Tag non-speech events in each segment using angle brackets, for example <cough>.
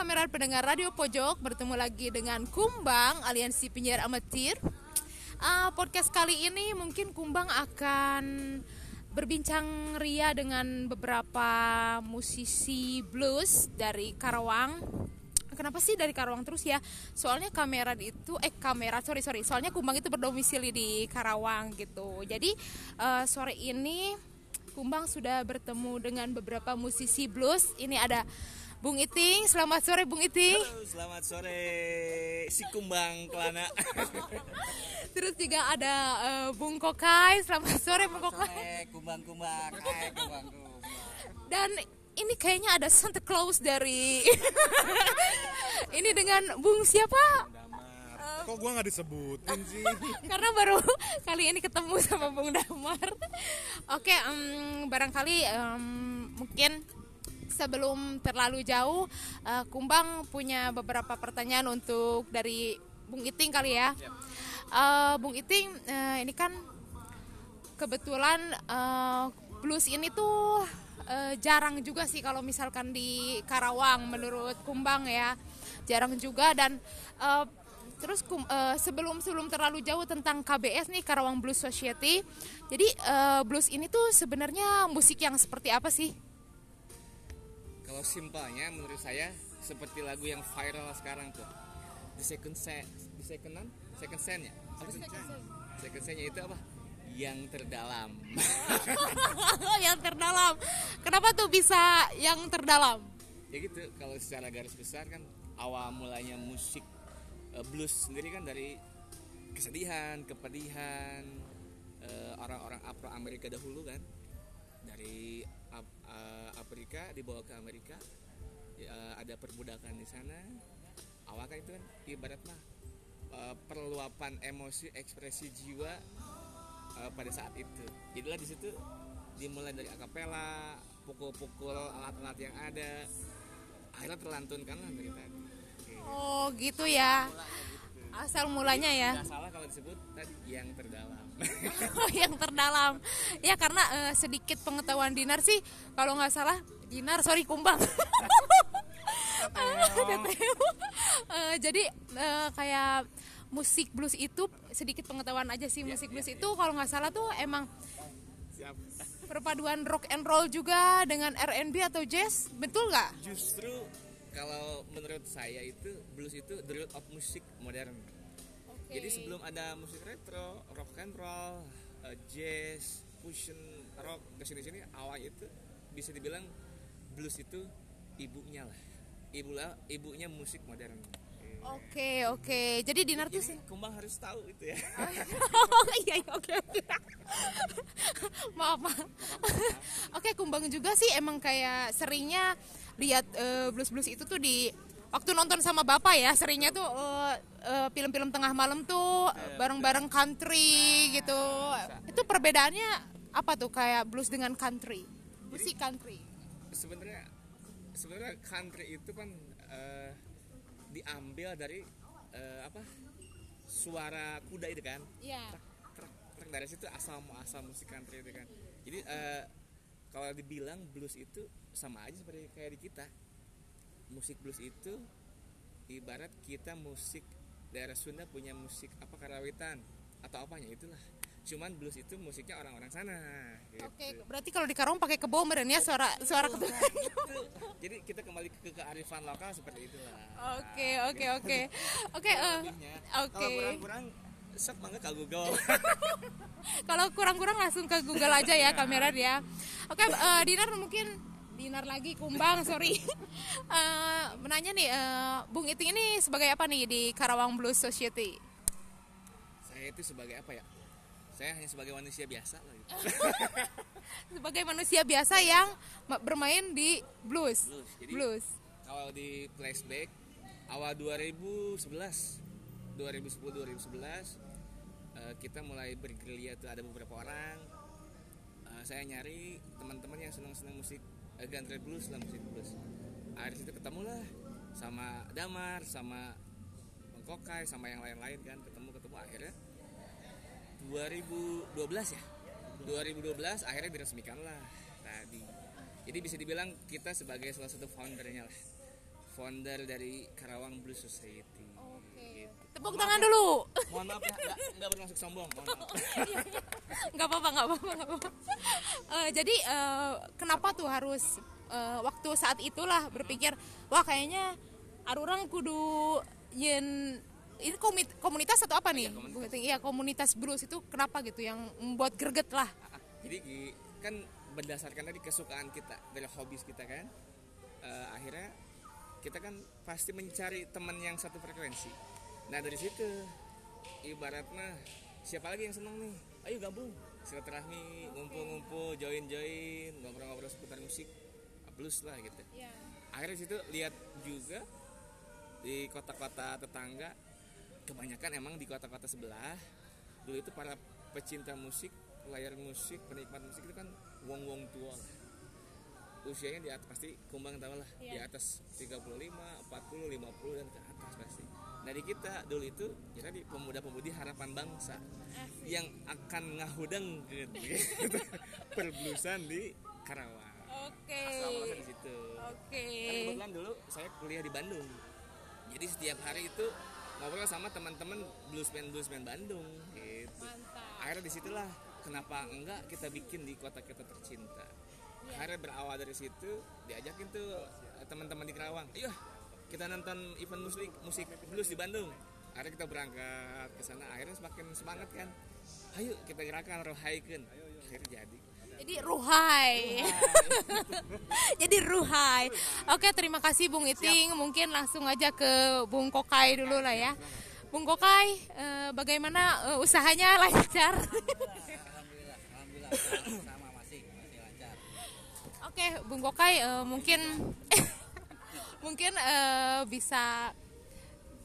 kamera pendengar Radio Pojok bertemu lagi dengan Kumbang Aliansi Penyiar Amatir. Uh, podcast kali ini mungkin Kumbang akan berbincang ria dengan beberapa musisi blues dari Karawang. Kenapa sih dari Karawang terus ya? Soalnya kamera itu eh kamera sorry sorry. Soalnya Kumbang itu berdomisili di Karawang gitu. Jadi uh, sore ini Kumbang sudah bertemu dengan beberapa musisi blues. Ini ada Bung Iting, selamat sore Bung Iting. Halo, selamat sore si Kumbang Kelana. <laughs> Terus juga ada uh, Bung Kokai, selamat sore Bung Kokai. Sore Kumbang Kumbang, hai Kumbang Kumbang. Dan ini kayaknya ada Santa Claus dari <laughs> ini dengan Bung siapa? Damar. Kok gua nggak disebutin sih? <laughs> Karena baru kali ini ketemu sama Bung Damar. Oke, um, barangkali um, mungkin sebelum terlalu jauh, uh, Kumbang punya beberapa pertanyaan untuk dari Bung Iting kali ya. Uh, Bung Iting, uh, ini kan kebetulan uh, blues ini tuh uh, jarang juga sih kalau misalkan di Karawang menurut Kumbang ya, jarang juga dan uh, Terus uh, sebelum sebelum terlalu jauh tentang KBS nih Karawang Blues Society. Jadi uh, blues ini tuh sebenarnya musik yang seperti apa sih? Kalau simpelnya menurut saya seperti lagu yang viral sekarang tuh. The second set, the second second scene ya. Apa sih? Second scene itu apa? Yang terdalam. <laughs> yang terdalam. Kenapa tuh bisa yang terdalam? Ya gitu, kalau secara garis besar kan awal mulanya musik uh, blues sendiri kan dari kesedihan, kepedihan uh, orang-orang Afro Amerika dahulu kan. Dari uh, Afrika dibawa ke Amerika. Uh, ada perbudakan di sana. Awal kan itu kan ibarat mah uh, perluapan emosi ekspresi jiwa uh, pada saat itu. Jadilah di situ dimulai dari akapela pukul-pukul alat-alat yang ada. Akhirnya terlantunkan lah dari tadi. Oh gitu ya asal mulanya ya. Nggak salah kalau disebut tadi yang terdalam. <laughs> Oh yang terdalam. Ya karena uh, sedikit pengetahuan Dinar sih kalau nggak salah Dinar sorry kumbang. Uh, <laughs> jadi uh, kayak musik blues itu sedikit pengetahuan aja sih musik blues itu kalau nggak salah tuh emang Siap. perpaduan rock and roll juga dengan R&B atau jazz. Betul nggak? Justru kalau menurut saya itu blues itu the root of musik modern jadi sebelum ada musik retro, rock and roll, uh, jazz, fusion rock ke sini sini awal itu bisa dibilang blues itu ibunya lah, ibulah ibunya musik modern. Oke oke, jadi Dinar tuh sih. Kumbang harus tahu itu ya. <laughs> oh iya iya oke oke. maaf maaf. Oke Kumbang juga sih emang kayak seringnya lihat uh, blues blues itu tuh di waktu nonton sama bapak ya seringnya tuh uh, uh, film-film tengah malam tuh bareng-bareng country gitu. itu perbedaannya apa tuh kayak blues dengan country? Musik country. sebenarnya sebenarnya country itu kan uh, diambil dari uh, apa suara kuda itu kan? Iya. truk truk dari situ asal asal musik country itu kan. Jadi uh, kalau dibilang blues itu sama aja seperti kayak di kita musik blues itu ibarat kita musik daerah Sunda punya musik apa karawitan atau apanya itulah cuman blues itu musiknya orang-orang sana gitu. Oke, berarti kalau di Karawang pakai kebo ya suara suara ketukan. Gitu. jadi kita kembali ke kearifan lokal seperti itulah Oke, oke, oke. Oke, eh, oke. kalau kurang-kurang sok banget ke Google <laughs> Kalau kurang-kurang langsung ke Google aja ya kamera dia. Oke, eh, Dinar mungkin Dinar lagi kumbang, sorry. <laughs> Eh, menanya nih, eh, Bung Iting ini sebagai apa nih di Karawang Blues Society? saya itu sebagai apa ya saya hanya sebagai manusia biasa lah gitu. <laughs> Sebagai manusia biasa yang ma- bermain di blues. Blues. Jadi Blues. kalau di flashback awal 2011 2010 2011 eh, kita mulai bergerilya tuh ada beberapa orang Eh, saya nyari teman-teman yang senang-senang musik genre blues lah musik blues akhirnya situ ketemu lah sama Damar sama Bang Kokai sama yang lain-lain kan. Ketemu ketemu. Akhirnya 2012 ya? 2012 akhirnya diresmikan lah tadi. Jadi bisa dibilang kita sebagai salah satu foundernya lah. Founder dari Karawang Blues Society. Tepuk tangan dulu. Mohon maaf ya, nggak, nggak bermaksud sombong. Mohon maaf. <laughs> nggak apa-apa nggak apa-apa nggak apa-apa Eh, jadi eh, kenapa tuh harus eh, waktu saat itulah berpikir wah kayaknya arurang kudu yen ini komit- komunitas atau apa nih iya komunitas blues itu kenapa gitu yang membuat greget lah Jadi gi- kan berdasarkan dari kesukaan kita, dari hobis kita kan, eh, akhirnya kita kan pasti mencari teman yang satu frekuensi. Nah dari situ ibaratnya siapa lagi yang senang nih? Ayo gabung silaturahmi, ngumpul-ngumpul, join-join, ngobrol-ngobrol seputar musik, blues lah gitu. Akhirnya di situ lihat juga di kota-kota tetangga, kebanyakan emang di kota-kota sebelah dulu itu para pecinta musik, layar musik, penikmat musik itu kan wong-wong tua lah. Usianya di atas pasti kumbang tahu lah di atas 35, 40, 50 dan ke atas pasti. Di kita dulu itu ya tadi pemuda-pemudi harapan bangsa yang akan ngahudeng gitu, <laughs> perblusan di Karawang. oke Asal muasal di situ. oke Karena kebetulan dulu saya kuliah di Bandung. Jadi setiap hari itu ngobrol sama teman-teman bluesman bluesman Bandung gitu. mantap Akhirnya di situlah kenapa enggak kita bikin di kota kita tercinta. Akhirnya berawal dari situ diajakin tuh eh, teman-teman di Kerawang. Ayo kita nonton event musik musik blues di Bandung. Akhirnya kita berangkat ke sana. Akhirnya semakin semangat kan. Ayo kita gerakan rohaikeun. Akhirnya jadi. jadi ruhai <laughs> jadi ruhai oke terima kasih Bung Iting mungkin langsung aja ke Bung Kokai dulu lah ya Bung Kokai eh, bagaimana eh, usahanya <laughs> lancar Alhamdulillah, alhamdulillah sama masih masih lancar. Oke, Bung Kokai eh, mungkin <laughs> mungkin eh, bisa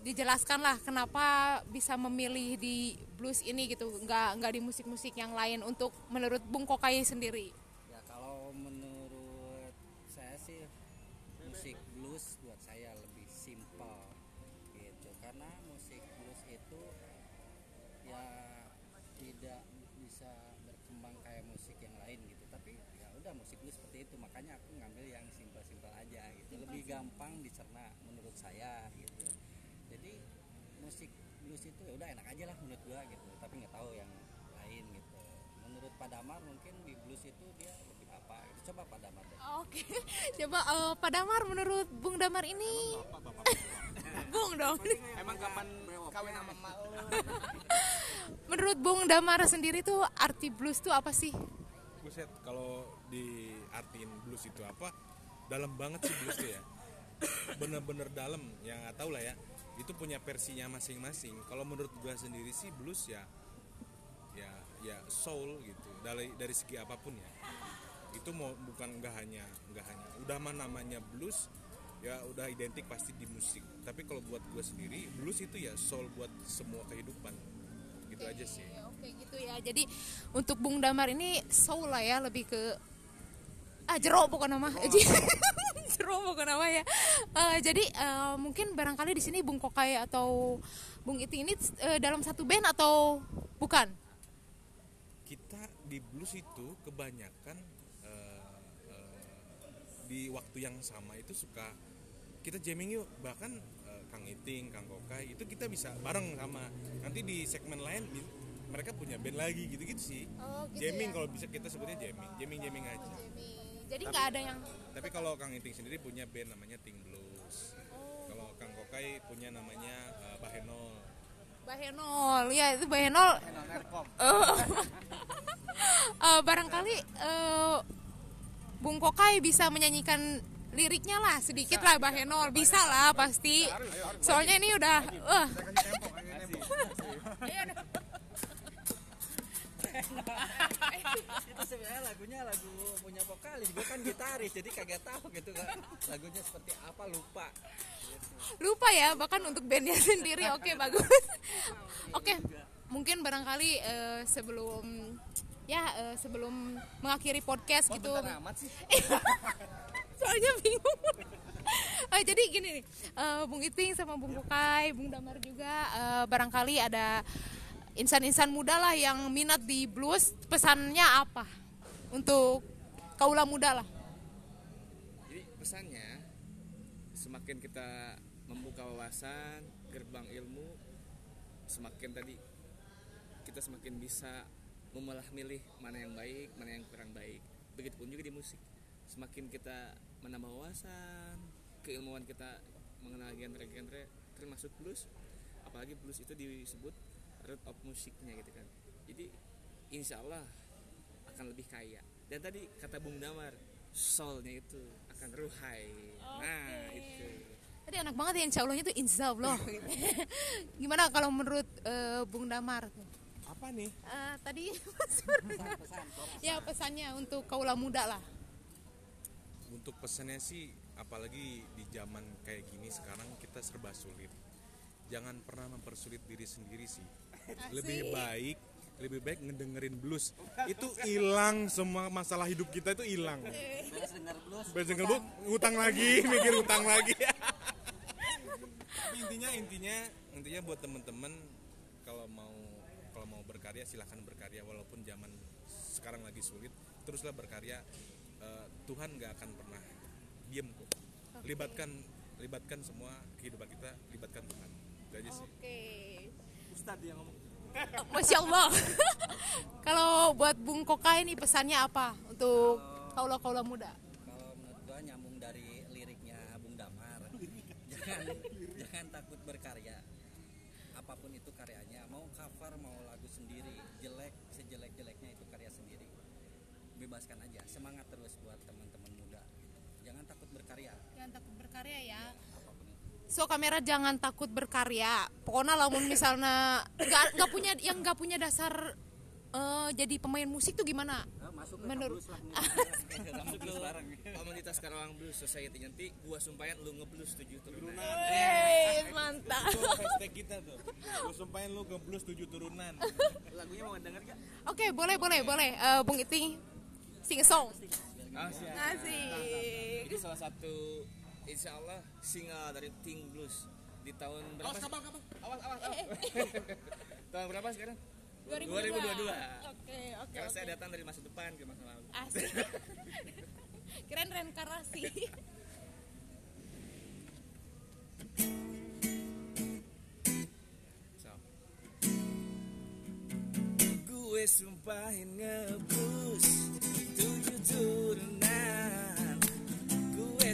dijelaskan lah kenapa bisa memilih di blues ini gitu, nggak nggak di musik-musik yang lain untuk menurut Bung Kokai sendiri. Ya kalau menurut saya sih musik blues buat saya lebih simpel gitu. Karena musik blues itu ya tidak bisa berkembang kayak musik yang lain gitu udah musik blues seperti itu. Makanya aku ngambil yang simpel-simpel aja gitu. Lebih gampang dicerna menurut saya gitu. Jadi musik blues itu ya udah enak aja lah menurut gua gitu. Tapi nggak tahu yang lain gitu. Menurut Pak Damar mungkin di blues itu dia lebih apa? Gitu. coba Pak Damar deh. Oke, <laughs> coba eh, Pak Damar menurut Bung Damar ini, <laughs> Bung dong. Emang kapan kawin sama emak lu? <laughs> Menurut Bung Damar sendiri tuh arti blues tuh apa sih? Buset, kalau diartiin blues itu apa? Dalam banget sih blues tuh ya. Bener-bener dalam, ya nggak tahu lah ya. Itu punya versinya masing-masing. Kalau menurut gua sendiri sih blues ya, ya, ya soul gitu. Dari dari segi apa pun ya. Itu mau bukan nggak hanya nggak hanya. Udah mah namanya blues, ya udah identik pasti di musik. Tapi kalau buat gua sendiri, blues itu ya soul buat semua kehidupan. Gitu aja sih. Oke gitu ya. Jadi untuk Bung Damar ini soul lah ya lebih ke ah jero bukan nama. <laughs> jero bukan nama ya. Eh, jadi eh, mungkin barangkali di sini Bung Kokai atau Bung Iti ini eh, dalam satu band atau bukan? kita di blues itu kebanyakan di waktu yang sama itu suka kita jamming yuk bahkan Kang Iting, Kang Kokai itu kita bisa bareng sama nanti di segmen lain mereka punya band lagi gitu-gitu sih. Oh, gitu jamming ya. kalau bisa kita sebutnya jamming. Jamming jamming aja. Jadi nggak ada yang tapi kalau Kang Iting sendiri punya band namanya Ting Blues. Kalau Kang Kokai punya namanya eh, Bahenol Bahenol, ya itu Bahenol. Eh, <laughs> eh, barangkali eh, Bung Kokai bisa menyanyikan liriknya lah sedikit lah Bahenol bisa. Lah. pasti. Soalnya ini udah, wah. <laughs> itu sebenarnya lagunya lagu punya vokalis gue kan gitaris jadi kagak tahu gitu kan lagunya seperti apa lupa. Lupa ya bahkan untuk bandnya <laughs> sendiri oke bagus. Oke mungkin barangkali eh, sebelum ya eh, sebelum mengakhiri podcast gitu. amat sih. <laughs> soalnya bingung. Eh, jadi gini nih eh, Bung Iting sama Bung Bukai Bung Damar juga eh, barangkali ada insan-insan muda lah yang minat di blues pesannya apa untuk kaula muda lah Jadi pesannya semakin kita membuka wawasan gerbang ilmu semakin tadi kita semakin bisa memilah milih mana yang baik mana yang kurang baik. Begitupun juga di musik. Semakin kita menambah wawasan keilmuan kita mengenal genre-genre termasuk blues. Apalagi blues itu disebut root of musiknya gitu kan. Jadi insya Allah akan lebih kaya. Dan tadi kata Bung Damar soulnya itu akan ruhai. Nah itu. Tadi enak banget ya insya Allahnya tuh insya Allah. <laughs> Gimana kalau menurut eh, Bung Damar? apa nih? Eh, tadi pesan-pesan ya pesannya untuk kaula muda lah. untuk pesannya sih apalagi di zaman kayak gini sekarang kita serba sulit. Jangan pernah mempersulit diri sendiri sih lebih baik lebih baik ngedengerin blues. Itu hilang semua masalah hidup kita itu hilang. Beres dengar blues beres denger blues ngutang lagi <laughs> mikir utang lagi. Intinya intinya intinya buat temen-temen kalau mau kalau mau berkarya silahkan berkarya. Walaupun zaman sekarang lagi sulit teruslah berkarya. Eh, Tuhan nggak akan pernah diem kok. Libatkan libatkan semua kehidupan kita libatkan Tuhan. Itu aja sih. Oke. Ustadz yang ngomong. <laughs> Masya Allah. <laughs> kalau buat Bung Koka ini pesannya apa untuk kaula kaula muda? kalau menurut gua nyambung dari liriknya Bung Damar. <laughs> Jangan jangan takut berkarya. Apa pun itu karyanya mau cover mau lagu sendiri jelek sejelek jeleknya itu karya sendiri. Bebaskan aja semangat terus buat teman-teman muda. Jangan takut berkarya. Jangan takut berkarya ya. itu So kamera jangan takut berkarya. Pokoknya lamun misalnya nggak nggak punya yang nggak punya dasar eh, jadi pemain musik tuh gimana? Eh, masuk ke Menurut- blues lah <laughs> masuk ke komunitas Karawang Blues Society nanti gua sumpahin lu ngeblues tujuh turunan Wey, mantap. itu hashtag kita tuh lu sumpahin lu ke blues tujuh turunan lagunya mau denger gak? Oke, boleh boleh boleh. Eh, Bung Iting sing song. Ah, siap. Asik. Ini salah satu insya Allah single dari Ting Blues di tahun berapa? kapal kapal Awas, awas, awas. <laughs> tahun berapa sekarang? 2022. 2022. Oke, oke. Karena oke. saya datang dari masa depan ke masa lalu. Asik. <laughs> Keren reinkarnasi. So. Gue sumpahin ngeblues tujuh turunan.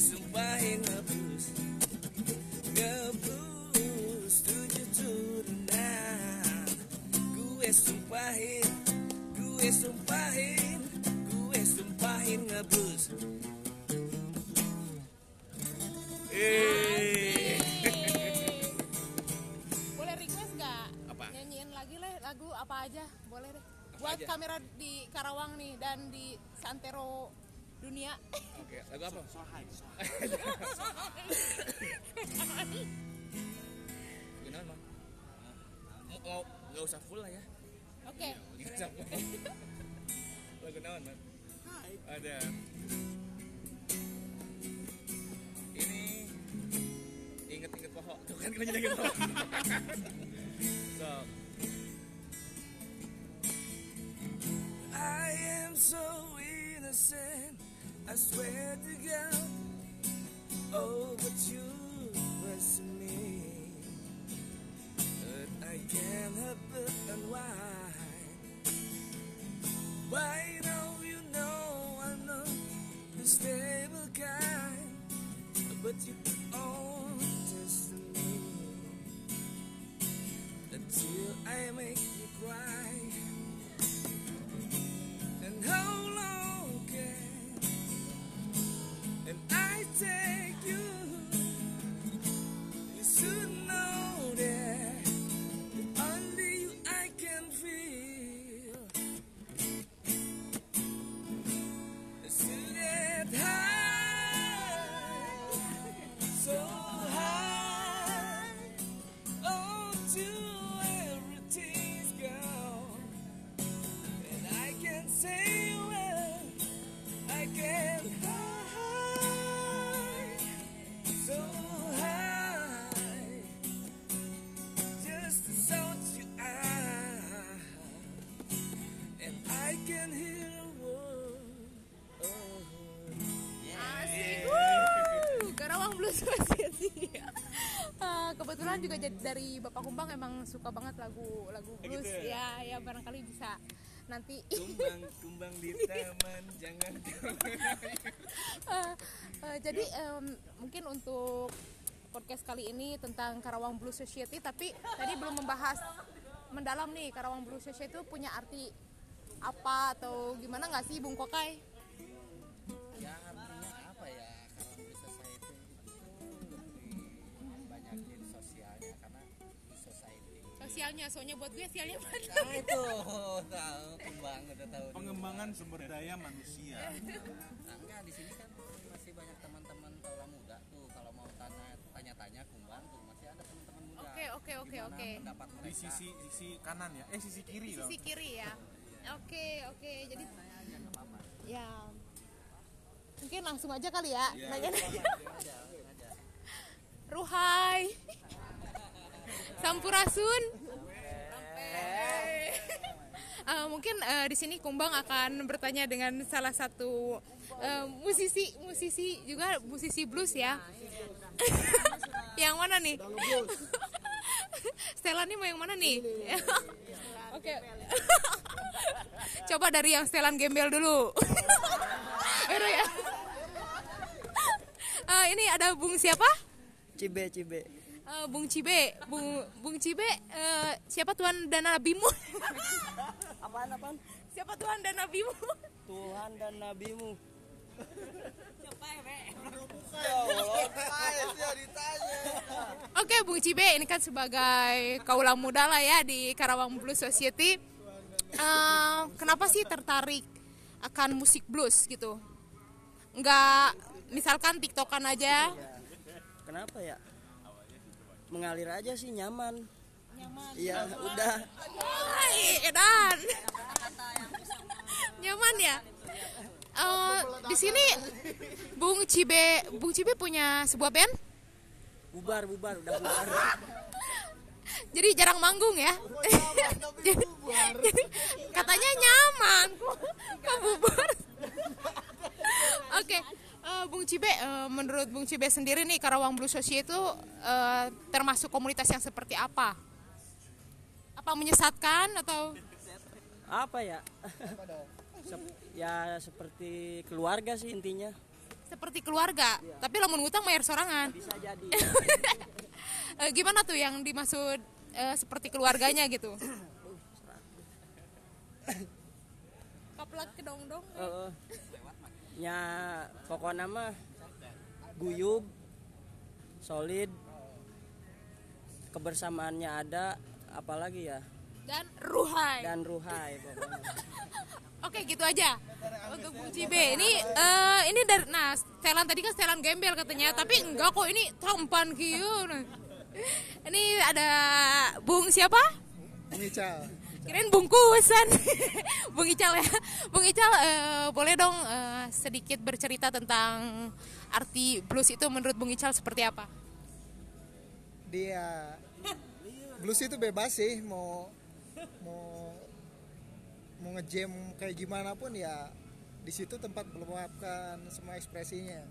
Sumpahin ngeblues ngeblues tujuh turunan. Gue sumpahin, gue sumpahin, gue sumpahin ngeblues. Eh. Boleh request nggak? Apa? Nyanyiin lagi lah lagu apa aja, boleh deh. Buat kamera di Karawang nih dan di Santero dunia. Oke, lagu apa? Gimana, Bang? Mau, mau nggak usah full lah ya. Oke. Nggak usah full. Lagu naon, Bang? Ada. Ini inget-inget pohon. Tuh kan kita jadi pohon. so. I am so I swear to God. Oh, but you question me. But I can't help but unwind. Why now you know I'm not the stable kind, but you jadi dari Bapak Kumbang emang suka banget lagu lagu blues gitu ya? Ya barangkali bisa nanti. Kumbang <laughs> kumbang di taman jangan Eh, eh, jadi em, mungkin untuk podcast kali ini tentang Karawang Blues Society tapi tadi belum membahas mendalam nih Karawang Blues Society itu punya arti apa atau gimana nggak sih Bung Kokai? Sosialnya, soalnya buat gue sialnya <laughs> mana? nah itu tahu kembang udah tahu pengembangan sumber daya manusia nah, enggak di sini kan masih banyak teman-teman kaula muda tuh kalau mau tanya tanya-tanya kumbang tuh masih ada teman-teman muda Oke, oke, oke, oke. di sisi sisi kanan ya eh sisi kiri loh Sisi kiri ya. Oke, oke. Jadi ya mungkin langsung aja kali ya. nanya Ruhai. Sampurasun. Eh, mungkin eh, di sini Kumbang akan bertanya dengan salah satu eh, musisi musisi juga musisi blues ya. <laughs> yang mana nih? <laughs> Stella nih mau yang mana nih? <laughs> Oke. Coba dari yang setelan gembel dulu. Ya. Eh, ini ada Bung siapa? Cibe Cibe Eh, Bung Cibe. Bung Bung Cibe eh, siapa Tuhan dan Nabimu? <laughs> apaan apaan siapa Tuhan dan Nabimu? Tuhan dan nabimu Oke Bung Cibe ini kan sebagai kaulah muda lah ya di Karawang Blues Society. Eh, kenapa sih tertarik akan musik blues gitu? Nggak misalkan tiktokan aja kenapa ya mengalir aja sih nyaman iya udah Hai, Edan. Nyaman ya? Eh, di sini Bung Cibe, Bung Cibe punya sebuah band. bubar bubar udah bubar <laughs> Jadi jarang manggung ya. <laughs> jadi, jadi katanya nyaman. Kok kok bubar? <laughs> Oke. Eh, Bung Cibe, eh, menurut Bung Cibe sendiri nih Karawang Blues Society itu eh, termasuk komunitas yang seperti apa? Apa menyesatkan atau apa ya Sep- <laughs> ya seperti keluarga sih intinya seperti keluarga? Tapi lamun ngutang bayar sorangan. bisa jadi <laughs> Eh, gimana tuh yang dimaksud eh, seperti keluarganya gitu? <coughs> Kaplak kedong dong. Heeh. Ya pokoknya mah guyub solid kebersamaannya ada apalagi ya Dan ruhai. dan ruhai pokoknya <laughs> Oke gitu aja untuk Bung Cibe. Ini eh, ini dari nah setelan tadi kan setelan gembel katanya, tapi enggak kok ini tampan kieu. Nah. <laughs> Ini ada Bung siapa? Bung Ical. Kirain bungkusan. <laughs> Bung Ical ya. Bung Ical eh, boleh dong eh, sedikit bercerita tentang arti blues itu menurut Bung Ical seperti apa? Dia blues itu bebas sih mau mau mau ngejam kayak gimana pun ya di situ tempat meluapkan semua ekspresinya.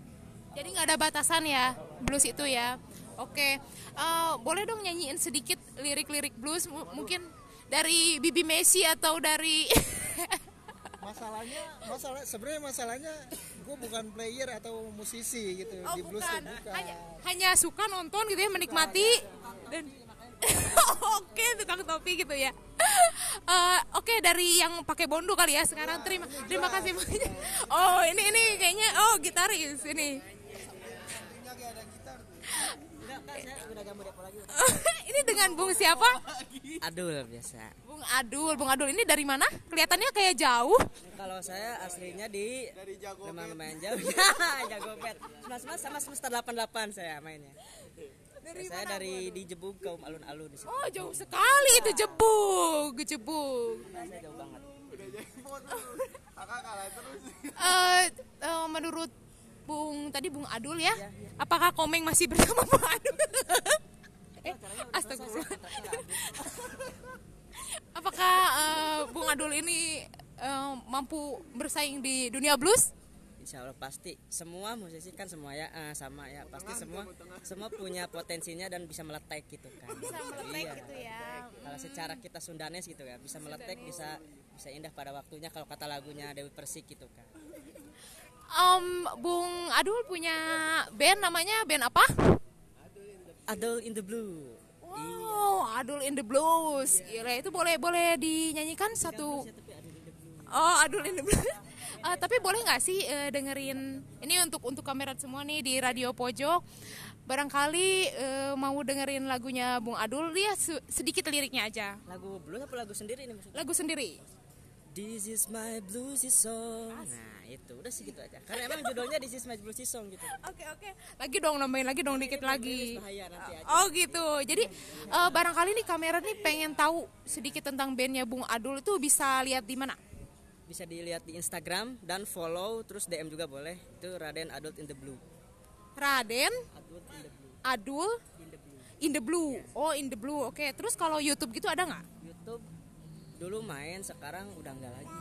Jadi nggak ada batasan ya blues itu ya. Oke, Eh, boleh dong nyanyiin sedikit lirik-lirik blues mu- mungkin dari Bibi Messi atau dari <laughs> Masalahnya masalah sebenarnya masalahnya gue bukan player atau musisi gitu oh di blues bukan. bukan. hanya hanya suka nonton gitu ya menikmati dan <laughs> oke tukang topi gitu ya. <laughs> Eh, Oke dari yang pakai bondo kali ya sekarang terima terima kasih banyak. Oh ini ini kayaknya oh gitaris ini. <laughs> ini dengan Bung siapa? Adul biasa. Bung Adul, Bung Adul ini dari mana? Kelihatannya kayak jauh. kalau saya aslinya di memang lumayan jauh. <laughs> Jago pet. Mas mas sama semester 88 saya mainnya. Saya dari di Jebug ke alun-alun di situ. Oh jauh sekali itu jebuk, jebuk. saya jauh banget. Eh, eh, menurut Bung tadi Bung Adul ya, apakah Komeng masih bersama Bung Adul? eh, astagfirullah. <laughs> apakah eh, Bung Adul ini eh, mampu bersaing di dunia blues? Insya Allah pasti. Semua musisi kan semua ya eh, sama ya. Pasti semua semua punya potensinya dan bisa meletek gitu kan. Bisa meletek Iya. gitu ya. Kalau secara kita Sundanes gitu ya bisa meletek bisa bisa indah pada waktunya kalau kata lagunya Dewi Persik gitu kan <laughs> Em, Bung Adul punya band namanya band apa? Adol in the Blue. Wow, Adul in the Blues. Gila, itu boleh boleh dinyanyikan satu Oh, Adul in the Blues. <laughs> Eh, tapi boleh nggak sih eh, dengerin ini untuk untuk kamera semua nih di radio pojok? Barangkali eh, mau dengerin lagunya Bung Adul dia se- sedikit liriknya aja. Lagu blues apa lagu sendiri ini maksudnya? Lagu sendiri. This is my bluesy song. Nah itu udah segitu aja karena emang judulnya This is my bluesy song gitu <laughs> oke oke lagi dong nambahin lagi dong dikit lagi bahaya nanti aja Oh gitu. Jadi eh, barangkali nih kamera nih pengen tahu sedikit tentang bandnya Bung Adul itu bisa lihat di mana? bisa dilihat di Instagram dan follow terus DM juga boleh itu Raden Adult in the Blue Raden Adult in the Blue Adul in the Blue in the blue. Oh in the blue. Oke. Terus kalau YouTube gitu ada nggak? YouTube dulu main sekarang udah enggak lagi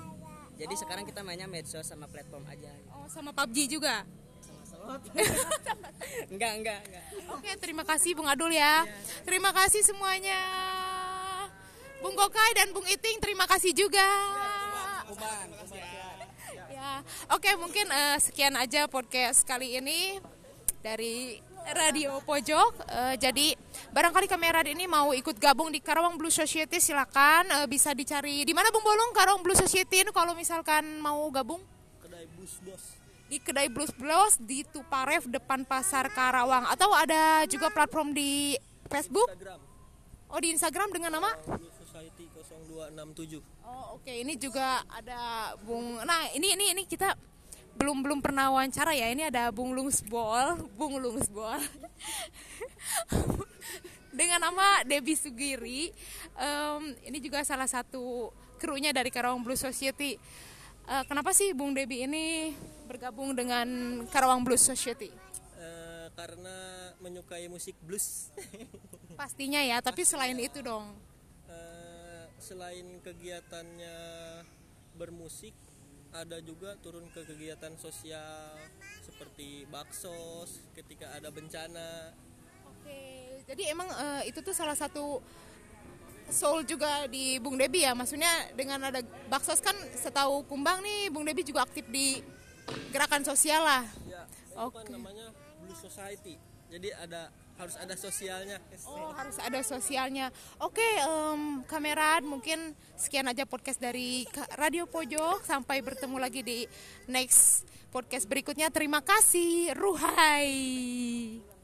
jadi sekarang kita mainnya medsos sama platform aja Oh sama PUBG juga. <laughs> enggak enggak enggak Oke, terima kasih Bung Adul ya. Terima kasih semuanya. Bung Gokai dan Bung Iting, terima kasih juga. Ya, oke mungkin eh, sekian aja podcast kali ini dari Radio Pojok. Eh, jadi barangkali kamera ini mau ikut gabung di Karawang Blue Society silakan Eh, bisa dicari di mana Bung Bolong Karawang Blue Society ini kalau misalkan mau gabung? Kedai bos. Di kedai Blues Blues di Tuparef depan pasar Karawang. Atau ada juga platform di Facebook? Instagram. Oh di Instagram dengan nama? Blue Society 0267 oh oke. Ini juga ada Bung nah ini ini ini kita belum belum pernah wawancara ya. Ini ada Bung Lungsbol Bung Lungsbol. <laughs> Dengan nama Debbie Sugiri. Em, ini juga salah satu krunya dari Karawang Blues Society. Eh, kenapa sih Bung Debbie ini bergabung dengan Karawang Blues Society? Eh, karena menyukai musik blues. <laughs> Pastinya ya, tapi selain itu dong. Eh, selain kegiatannya bermusik ada juga turun ke kegiatan sosial seperti baksos ketika ada bencana Oke, jadi emang eh, itu tuh salah satu soul juga di Bung Debi ya. Maksudnya dengan ada baksos kan setahu Kumbang nih Bung Debi juga aktif di gerakan sosial lah. ya Oke. kan namanya blue society jadi ada harus ada sosialnya Oh, harus ada sosialnya. Oke, em, kameran mungkin sekian aja podcast dari Radio Pojok. Sampai bertemu lagi di next podcast berikutnya. Terima kasih. Ruhai.